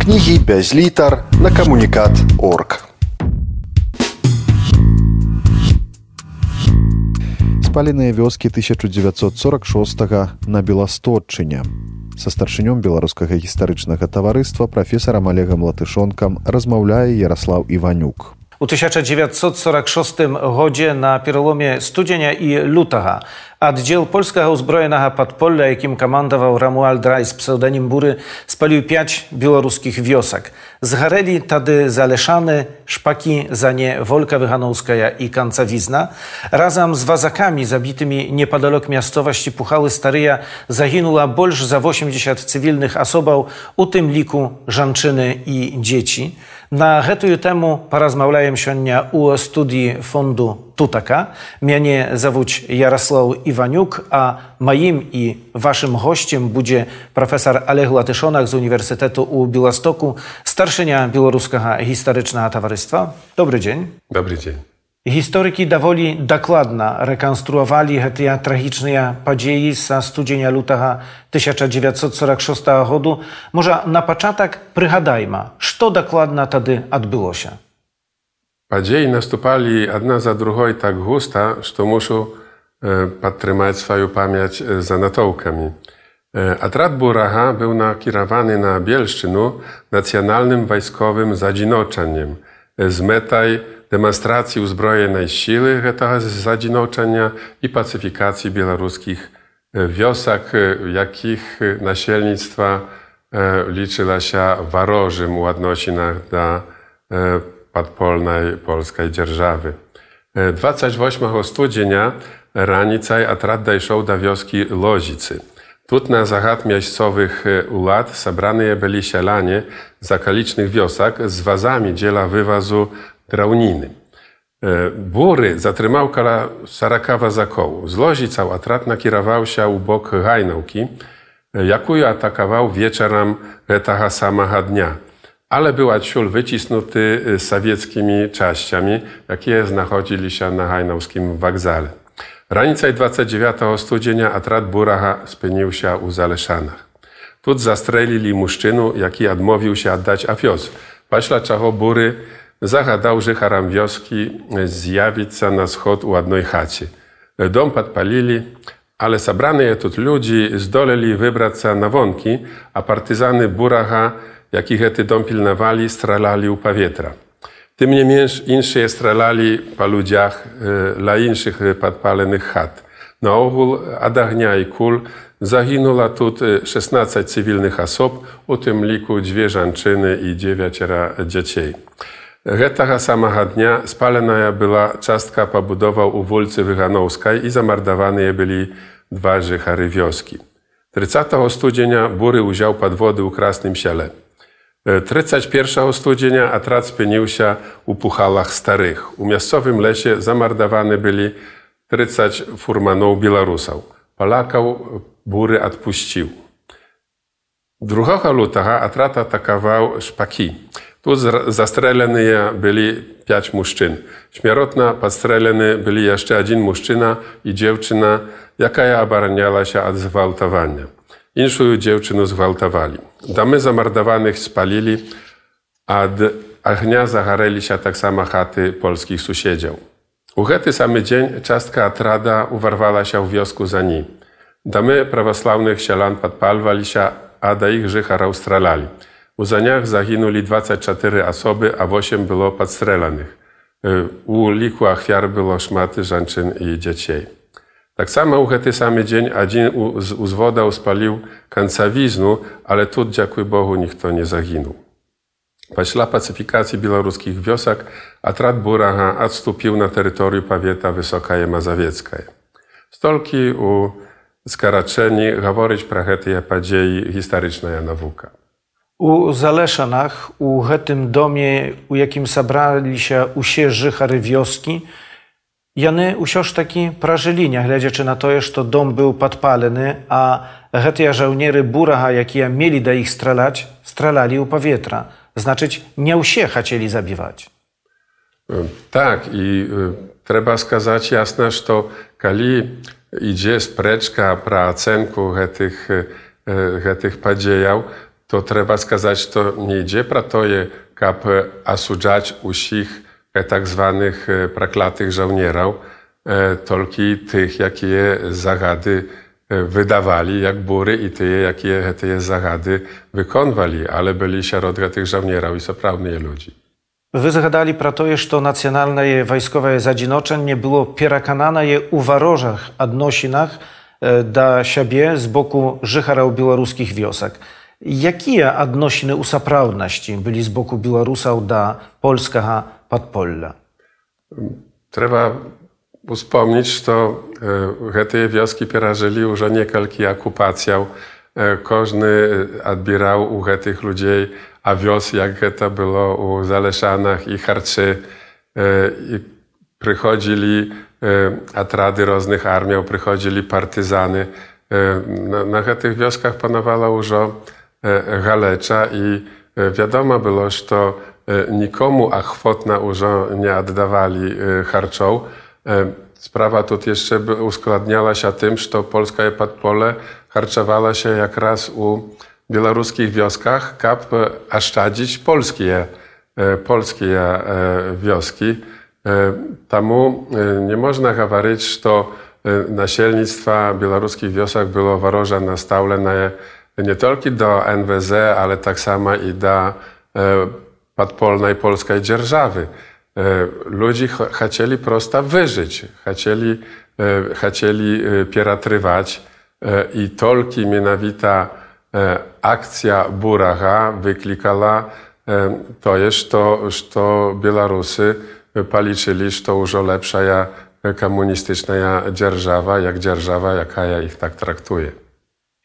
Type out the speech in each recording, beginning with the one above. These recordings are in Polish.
Кнігі без літар на камунікат орг. Спаленыя вёскі 1946 на Беластотчыне. Са старшынём беларускага гістарычнага таварыства прафесарам Олегам Латышонкам размаўляе Ярослаў Іванюк. У 1946 гоdzie na пераломе студзеня і лютага аддзел польскага ўзброенага падполля, якім камандаваў Рамуальд Рай з псеўданім буры спаліў 5 беларускіх вёсак. Згарэлі тады залешаны шпакі за не Волька Выганаўская і канцавізна. Разам з вазакамі забітымі непадалёк мясцовасці пухалы старыя загінула больш за 80 цывільных асобаў, у тым ліку жанчыны і дзеці. Na Nahetuje temu porozmawiałem się u studii Fundu Tutaka. Mianie zawód Jarosław Iwaniuk, a moim i waszym gościem będzie profesor Oleg Latyszonak z Uniwersytetu u Białostoku, starszynia Białoruskiego Historycznego Towarzystwa. Dobry dzień. Dobry dzień. Historyki dawoli dokładna rekonstruowali te tragiczne padzieji z studzenia lutego 1946 roku. Może na początek przyhadajmy, co dokładna wtedy odbyło się. Padzieji nastupali jedna za drugą tak gusta, że muszą e, podtrzymać swoją pamięć e, za natołkami. E, atrat Buraha był nakierowany na Bielszczynu, nacjonalnym wojskowym zadzinoczeniem z metaj demonstracji uzbrojenej siły tego zadzinoczenia i pacyfikacji białoruskich wiosek, jakich nasielnictwa liczyła się warożym u odnosinach do podpolnej polskiej dzierżawy. 28 studzienia ranicaj atrat dojszł do wioski Lozicy. Тут на загад miejscowych улад собраны byli sielanie z okolicznych wiosek z wazami dziela wywazu Rauninym. E, Bury zatrzymał kala Sarakawa za koło. Zlozicał atratna nakierował się u bok Hajnałki, e, jakuju atakował wieczorem retaha samaha dnia. Ale była ciul wycisnuty e, sowieckimi czaściami, jakie znachodzili się na hajnałskim wagzale. Ranicaj 29 studzenia atrat Buraha spynił się u Zaleszanach. Tu zastrelili muszczynu, jaki odmówił się oddać afioz. Paśla czacho Bury загадаў жыхарам вёскі з'явіцца на сход у адной хаце. Дом падпалілі, але сабраныя тут людзі здолелі выбрацца на вонкі, а партызаны бурага, які гэты дом пільнавалі, стралялі ў паветра. Тым не менш іншыя стралялі па людзях ля іншых падпаленых хат. Наогул ад агня і куль загінула тут 16 цывільных асоб, у тым ліку дзве жанчыны і дзевяцера дзяцей. Гэтага самага дня спаленая была частка пабудоваў у вуліцы Выганаўскай і замардаваныя былі два жыхары вёскі. 30 студзеня буры ўзяў падводы ў красным сяле. 31 студзеня атрад спыніўся у пухалах старых. У мясцовым лесе замардаваны былі 30 фурманоў беларусаў. Палакаў буры адпусціў. 2 лютага атрад атакаваў шпакі. Tu zastrzeleni byli pięć mężczyzn. Śmierotna podstrzeleni byli jeszcze jeden mężczyzna i dziewczyna, jaka obraniała się od zgwałtowania. Inszą dziewczynę zgwałtowali. Domy zamordowanych spalili, a od ognia zagareli się tak samo chaty polskich sąsiedów. U ten sam dzień czastka atrada uwarwała się w wiosku za nim. Domy prawosławnych sielan podpalwali się, a do ich życha strzelali. У занях загінулі 24 асобы, а 8 было падстрэленых. У ліку ахвяр было шмат жанчын і дзяцей. Таксама ў гэты самы дзень адзін з узводаў спаліў канцавізну, але тут, дзякуй Богу, ніхто не загінуў. Пасля пацыфікацыі беларускіх вёсак атрад бурага адступіў на тэрыторыю павета высокае мазавецкае. Столькі у скарачэнні гаворыць пра гэтыя падзеі гістарычная навука. У Zaleszanach, u tym domie, u jakim sabrali się usie żychary wioski, jany usiąż taki prażylinia, gledzieczy na to, że to dom był podpalony, a hetia żołniery buraha, jakie mieli da ich strzelać, strzelali u powietrza. Znaczyć, nie usie chcieli zabiwać. Tak, i y, trzeba skazać jasno, że kali idzie spreczka pra ocenku tych, y, tych podziejów, to trzeba сказать, to nie idzie про toje, kap осуджать усіх tak zwanych praklatych żołnierów, tylko tych, jakie zagady wydawali, jak bury i te, jakie te zagady wykonywali, ale byli środka tych żołnierów i soprawne ludzi. Wy zgadali про to, że nacjonalne wojskowe zadzinoczenie było перакананае u ворожых адносінах do siebie z boku życharał białoruskich wiosek. Jakie odnosiny usaprawności byli z boku Białorusów do polskiego podpolla? Trzeba wspomnieć, że e, te wioski przerażyli już niekalki okupacją. E, każdy odbierał u tych ludzi, a wios, jak to było u Zaleszanach i Harczy, e, i przychodzili atrady różnych armii, przychodzili partyzany. Na, na tych wioskach panowała już Galecza i wiadomo było, że nikomu achwotna już nie oddawali harczą. Sprawa tu jeszcze uskładniała się tym, że polska podpole harczowała się jak raz u białoruskich wioskach, kap oszczędzić polskie, polskie wioski. Tamu nie można mówić, że nasielnictwa białoruskich wiosek było waroża nastawione nie tylko do NWZ, ale tak samo i do podpolnej polskiej dzierżawy. Ludzie chcieli prosto wyżyć, chcieli, chcieli pieratrywać i tylko mianowita akcja Buracha wyklikała to jest to, że Białorusy policzyli, że to już lepsza komunistyczna dzierżawa, jak dzierżawa, jaka ich tak traktuje.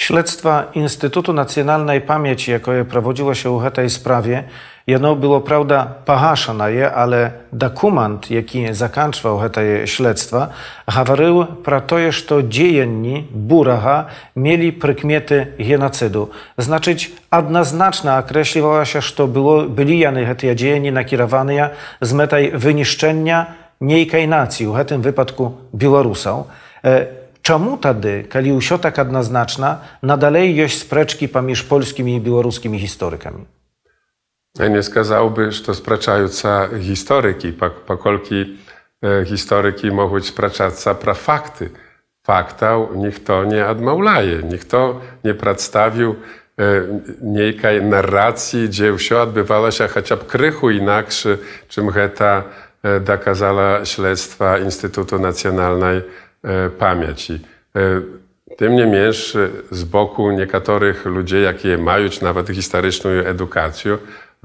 Śledztwa Instytutu Nacjonalnej Pamięci, jakie prowadziło się w tej sprawie, jedno było, prawda, pahaszana je, ale dokument, jaki zakończył te śledztwa, говорил про to, że dziejenni Buracha mieli prykmiety genocydu. Znaczyć, jednoznacznie określiło się, że było, byli jany te dziejenni nakierowane z metaj wyniszczenia niejkej nacji, w tym wypadku Białorusów. Czemu tedy, kali usio tak jednoznaczna, nadalej jest spreczki pomiędzy polskimi i białoruskimi historykami? Ja nie skazałby, że to spraczajuca historyki, pokolki e, historyki mogą spracać pra fakty. Fakta nikt to nie odmaulaje, nikt to nie przedstawił e, niejkaj narracji, gdzie wszystko odbywało się chociaż krychu inaczej, czym ta e, dokazała śledztwa Instytutu Nacjonalnej E, pamięci. E, tym niemniej z boku niektórych ludzi, jakie mają nawet historyczną edukację,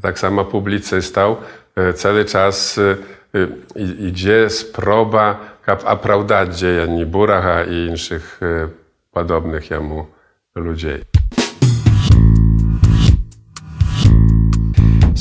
tak samo publicystał, e, cały czas idzie sproba kap opravdać dziejani Buracha i innych podobnych jemu ludzi.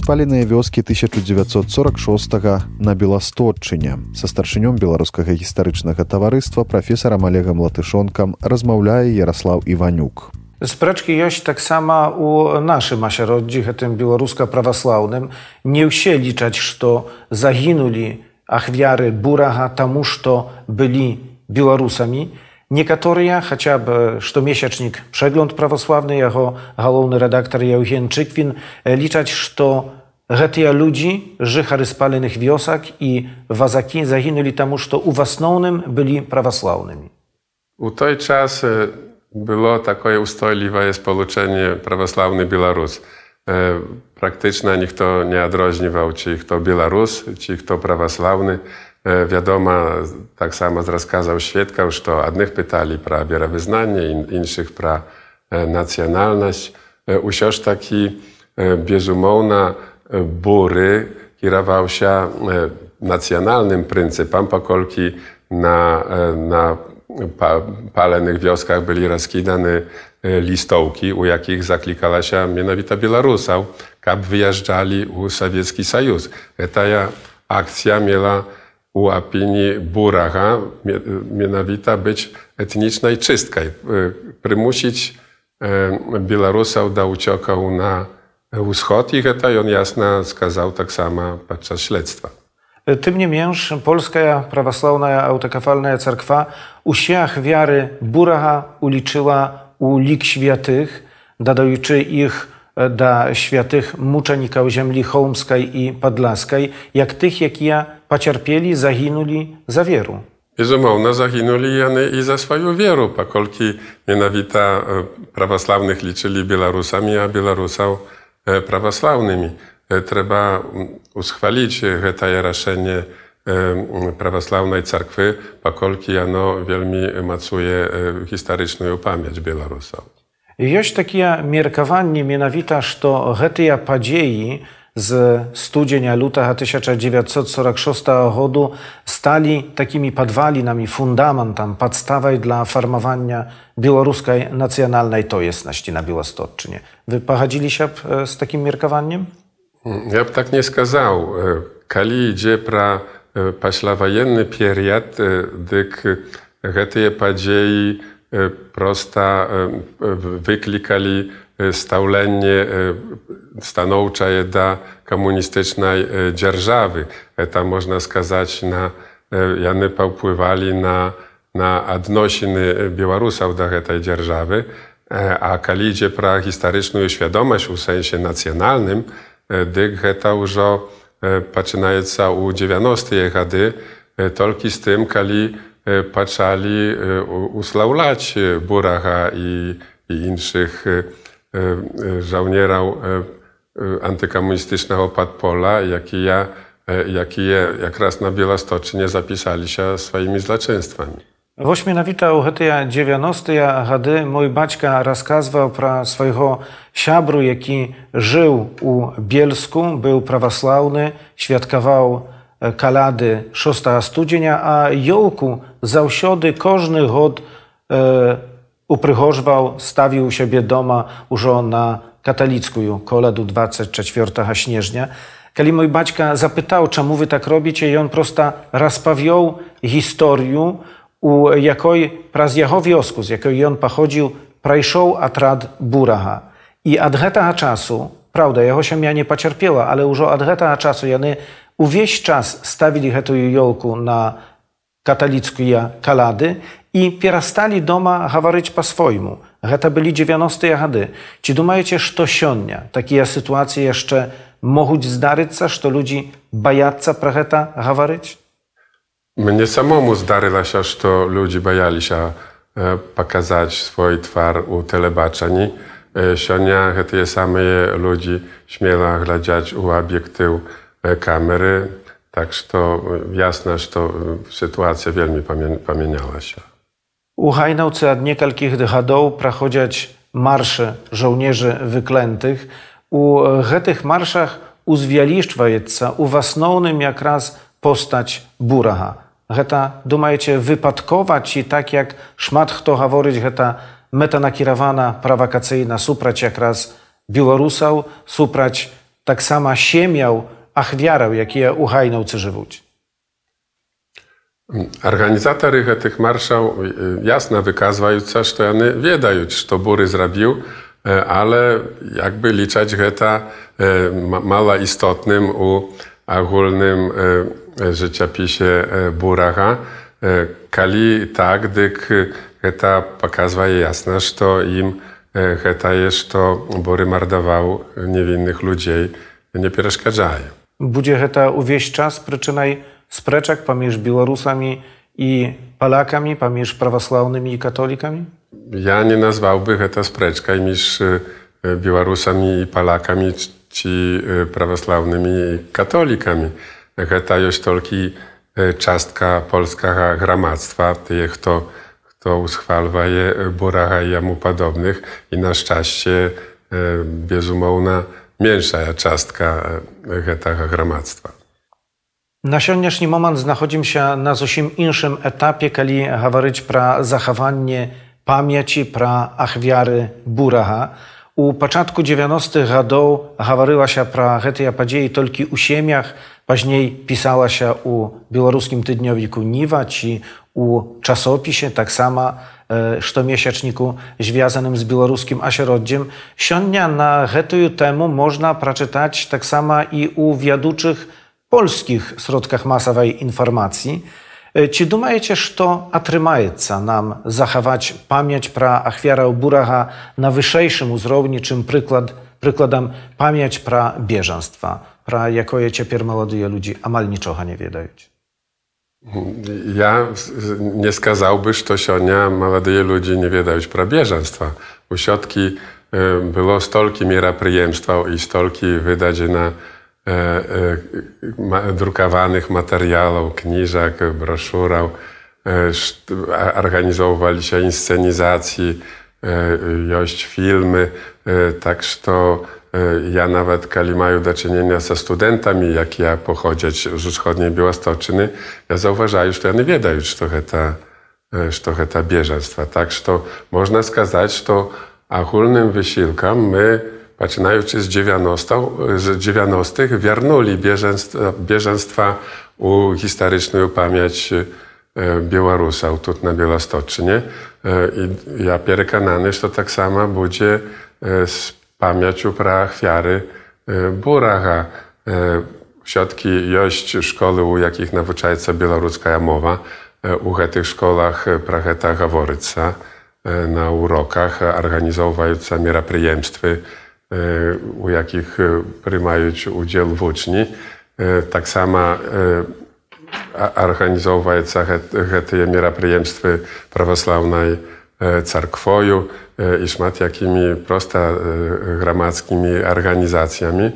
Спаленыя вёскі 1946 на беластотчыне са старшынём беларускага гістарычнага таварыства прафесарам олегам латышонкам размаўляе ярослаў іванюк. Спрэчкі ёсць таксама у нашым асяроддзі гэтым беларуска праваслаўным не ўсе лічаць што загінулі ахвяры бурага таму што былі беларусамі некаторыя хаця б штомесячнік прzegląd праваслаўны яго галоўны рэдактар Яўген Чыквін лічаць што Гэтыя ludzi, жыхары спаленых вёсак і вазакі загінулі таму, што ў асноўным былі праваслаўнымі. У той час было такое устойлівае спалучэнне праваслаўны беларус. Практычна ніхто не адрозніваў, ці хто беларус, ці хто праваслаўны. Вядома, таксама з расказаў сведкаў, што адных пыталі пра веравызнанне, іншых пра нацыянальнасць. Усё ж такі безумоўна, Bury kierował się e, nacjonalnym pryncypem, pokolki na, e, na palenych wioskach byli rozkidane e, listołki, u jakich zaklikała się mianowita Białorusów, kab wyjeżdżali u Sowiecki Sojus. Ta akcja miała u opinii Buracha mianowita być etnicznej czystką, przymusić Białorusów do na wschód i to on jasno skazał tak samo podczas śledztwa. Tym niemniej polska prawosławna autokefalna cerkwa usiach wiary Buraha uliczyła u lik świętych, dodający ich da świętych muczeników ziemi chołmskiej i podlaskiej, jak tych, jak ja pacierpieli, zaginuli za wieru. Безумоўна, загінулі яны і за сваю веру, паколькі менавіта праваслаўных лічылі беларусамі, а беларусаў праваслаўнымі. Трэба усхваліць гэтае рашэнне праваслаўнай царквы, паколькі яно вельмі мацуе гістарычную памяць беларусаў. Ёсць такія меркаванні менавіта, што гэтыя падзеі, z studzienia lutego 1946 roku stali takimi podwalinami, fundamentem, podstawą dla formowania białoruskiej nacjonalnej tojesności na Białostocczynie. Wy pochodzili się e, z takim mierkowaniem? Ja bym tak nie skazał. E, Kali idzie pra e, paślawojenny period, dyk te podziei prosta wyklikali stаўленне станоўчае да камуністычнай дзяржавы. Это можна сказаць на яны паўплывалі на, на адносіны беларусаў да гэтай дзяржавы. А калі ідзе пра гістарычную свядомасць у сэнсе нацыянальным, дык гэта ўжо пачынаецца ў 90-е гады толькі з тым, калі E, poczęli e, usławlać Buracha i, i innych e, żołnierów antykomunistycznego podpola, jak i ja, jak i je, jak raz na Białostoczynie zapisali się swoimi zloczynstwami. Воśmy nawitał hetyja 90 mój baćka rozkazywał pra swojego siabru, jaki żył u Bielsku, był prawosławny, świadkował kalady 6 studzenia, a jołku zausiody każdy god e, uprychożwał, stawił u siebie doma już na katolicką koledu 24 śnieżnia. Kiedy mój baćka zapytał, czemu wy tak robicie, i on prosto rozpawiał historię, u jakoj praz jeho wiosku, z jakiej on pochodził, prajszał atrad buraha. I od tego czasu, prawda, jego siemia nie pocierpiała, ale już od tego czasu, jany uwieś czas stawili tę jolku na katolickie kalady i перестали дома говорить по-своему. Это были 90-е годы. Czy думаете, что сегодня такие ситуации jeszcze могут здариться, что люди боятся про это говорить? Mnie samemu zdarzyło się, że ludzie bali się pokazać swój twar u telebaczeni. Сегодня te same ludzie śmielo глядять u obiektyw kamery. Tak że to y, jasne, to y, sytuacja wielmi pomieniała się. Uhajnowcy od niekalkich dychadoł prachodziać marsze żołnierzy wyklętych. U e, tych marszach uzwialiszcza jeca, uwasnownym jak raz postać buraha. Heta dumajcie wypadkować i tak jak szmat kto haworyć heta meta nakierowana prawakacyjna suprać jak raz Białorusał, suprać tak sama siemiał achwiarał, jakie u Hajnałce żywуть. Арганізатары гэтых маршаў ясна выказваюцца, што яны ведаюць, што буры зрабіў, ale jakby liczać гэта malaistotnym u agólnym życiopisie Buracha. Kali tak, dyk гэта показывае ясна, што ім гэта jest, што Буry мардаваў niewinnych ludzi, nie перашкаджае. Будзе гэта ўвесь час прычынай sprzeczek pomiędzy Białorusami i Polakami, pomiędzy prawosławnymi i katolikami? Ja nie nazwałbym to sprzeczka między Białorusami i Polakami, czy prawosławnymi i katolikami. To jest tylko czastka polskiego gramactwa, tych, kto, kto uschwalwaje Buracha i jemu podobnych i na szczęście bezumowna mniejsza czastka tego gramactwa. Na sсегодняшний момент знаходимся на зусім іншым этапе, калі гаварыць пра захаванне памяці пра ахвяры бурага. У пачатку 90-х гадоў гаварылася пра гэтыя падзеі толькі ў сем'ях, пазней пісалася ў беларускім тыднёвіку ніва ці у часопісе таксама э, штомесячніку звязаным з беларускім асяроддзем. Сёння на гэтую тэму можна прачытаць таксама і ў вядучых polskich środkach masowej informacji. E, czy думаете, что отрымается nam zachować pamięć про Ахвяра Бураха на высшейшем уровне, чем приклад Прыкладам, памяць пра бежанства, пра якое цяпер маладыя людзі амаль нічога не ведаюць. Ja nie skazałbyś Tosionia, mam nadzieję, ludzi nie wiedać probieżanstwa. Usiotki e, było stolki mierapryjemstwa i stolki wydać na e, e, drukowanych materiałów, kniżak, broszurał. Organizowali się inscenizacji, jość filmy, tak że ja nawet, kiedy mają do czynienia ze studentami, jak ja pochodzę z wschodniej Białostoczyny, ja zauważаю, że oni wiedają, że to ta, że to ta bieżeństwa. Tak, że można skazać, że ogólnym wysiłkom my, zaczynając z 90, z 90 wernuli bieżeństwa, bieżeństwa u historyczną pamięć Białorusa, tu na Białostoczynie. I ja przekonany, że to tak samo będzie z pamięciu pra ofiary Buracha. Środki jość szkoły, u jakich nauczaється białoruska mowa. U tych szkołach pracheta gaworyca na urokach, organizowująca мероприемstwy, u jakich przyjmują udział uczni. Tak samo organizowująca te мероприемstwy prawosławnej cerkwoju i szmat jakimi prosta gramackimi organizacjami,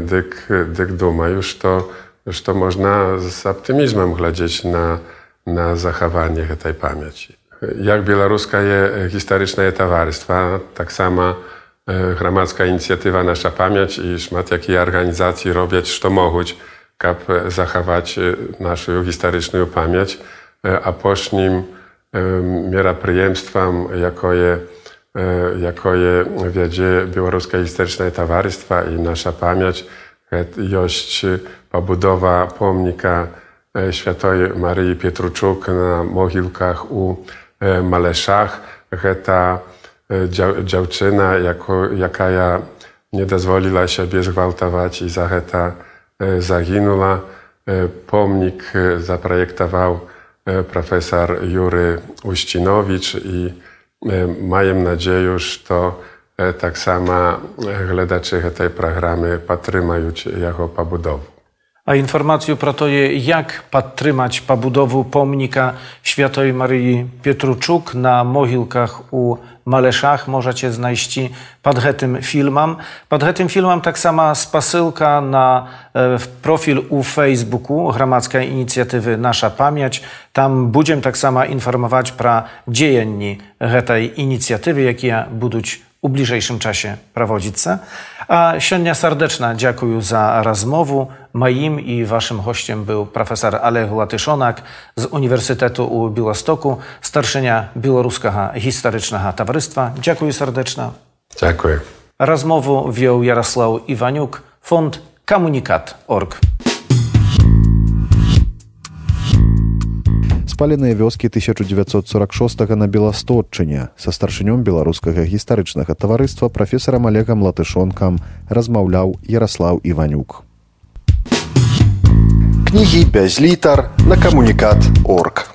dyk, dyk duma już to, już to można z optymizmem glądać na, na zachowanie tej pamięci. Jak białoruska je historyczne towarzystwa, tak samo gramacka inicjatywa Nasza Pamięć i szmat jakiej organizacji robić, co mogą, aby zachować naszą historyczną pamięć, a pośnim мероприемствам, якое, якое wiedzie Białoruskie Historyczne Towarzystwo i nasza pamięć, jest pobudowa pomnika Świętej Maryi Pietruczuk na mogilkach u Maleszach. Ta dziewczyna, jako, jaka ja nie dozwoliła siebie zgwałtować i za to zaginęła. Pomnik zaprojektował profesor Jury Uścinowicz i mają nadzieję, że to tak samo gledacze tej programy patrzymają jako pobudowu. A informację pro to, jak patrzymać pobudowu pomnika Świętej Maryi Pietruczuk na mogilkach u Maleszach możecie znaleźć pod tym filmem. Pod tym filmem tak sama spasyłka na e, profil u Facebooku Gramackiej Inicjatywy Nasza Pamięć. Tam będziemy tak samo informować pro dziejenni tej inicjatywy, jakie będą u bliżejszym czasie prowadzić. A siądnia serdeczna dziękuję za rozmowę. Moim i waszym gościem był profesor Alech Latyszonak z Uniwersytetu u Białostoku, starszynia Białoruskiego Historycznego Towarzystwa. Dziękuję serdecznie. Dziękuję. Rozmowę wziął Jarosław Iwaniuk, fond komunikat.org. спаленыя вёскі 1946 на беластотчыне са старшынём беларускага гістарычнага таварыства прафесарам олегам латышонкам размаўляў ярослаў іванюк. Кнігі без літар на камунікат орг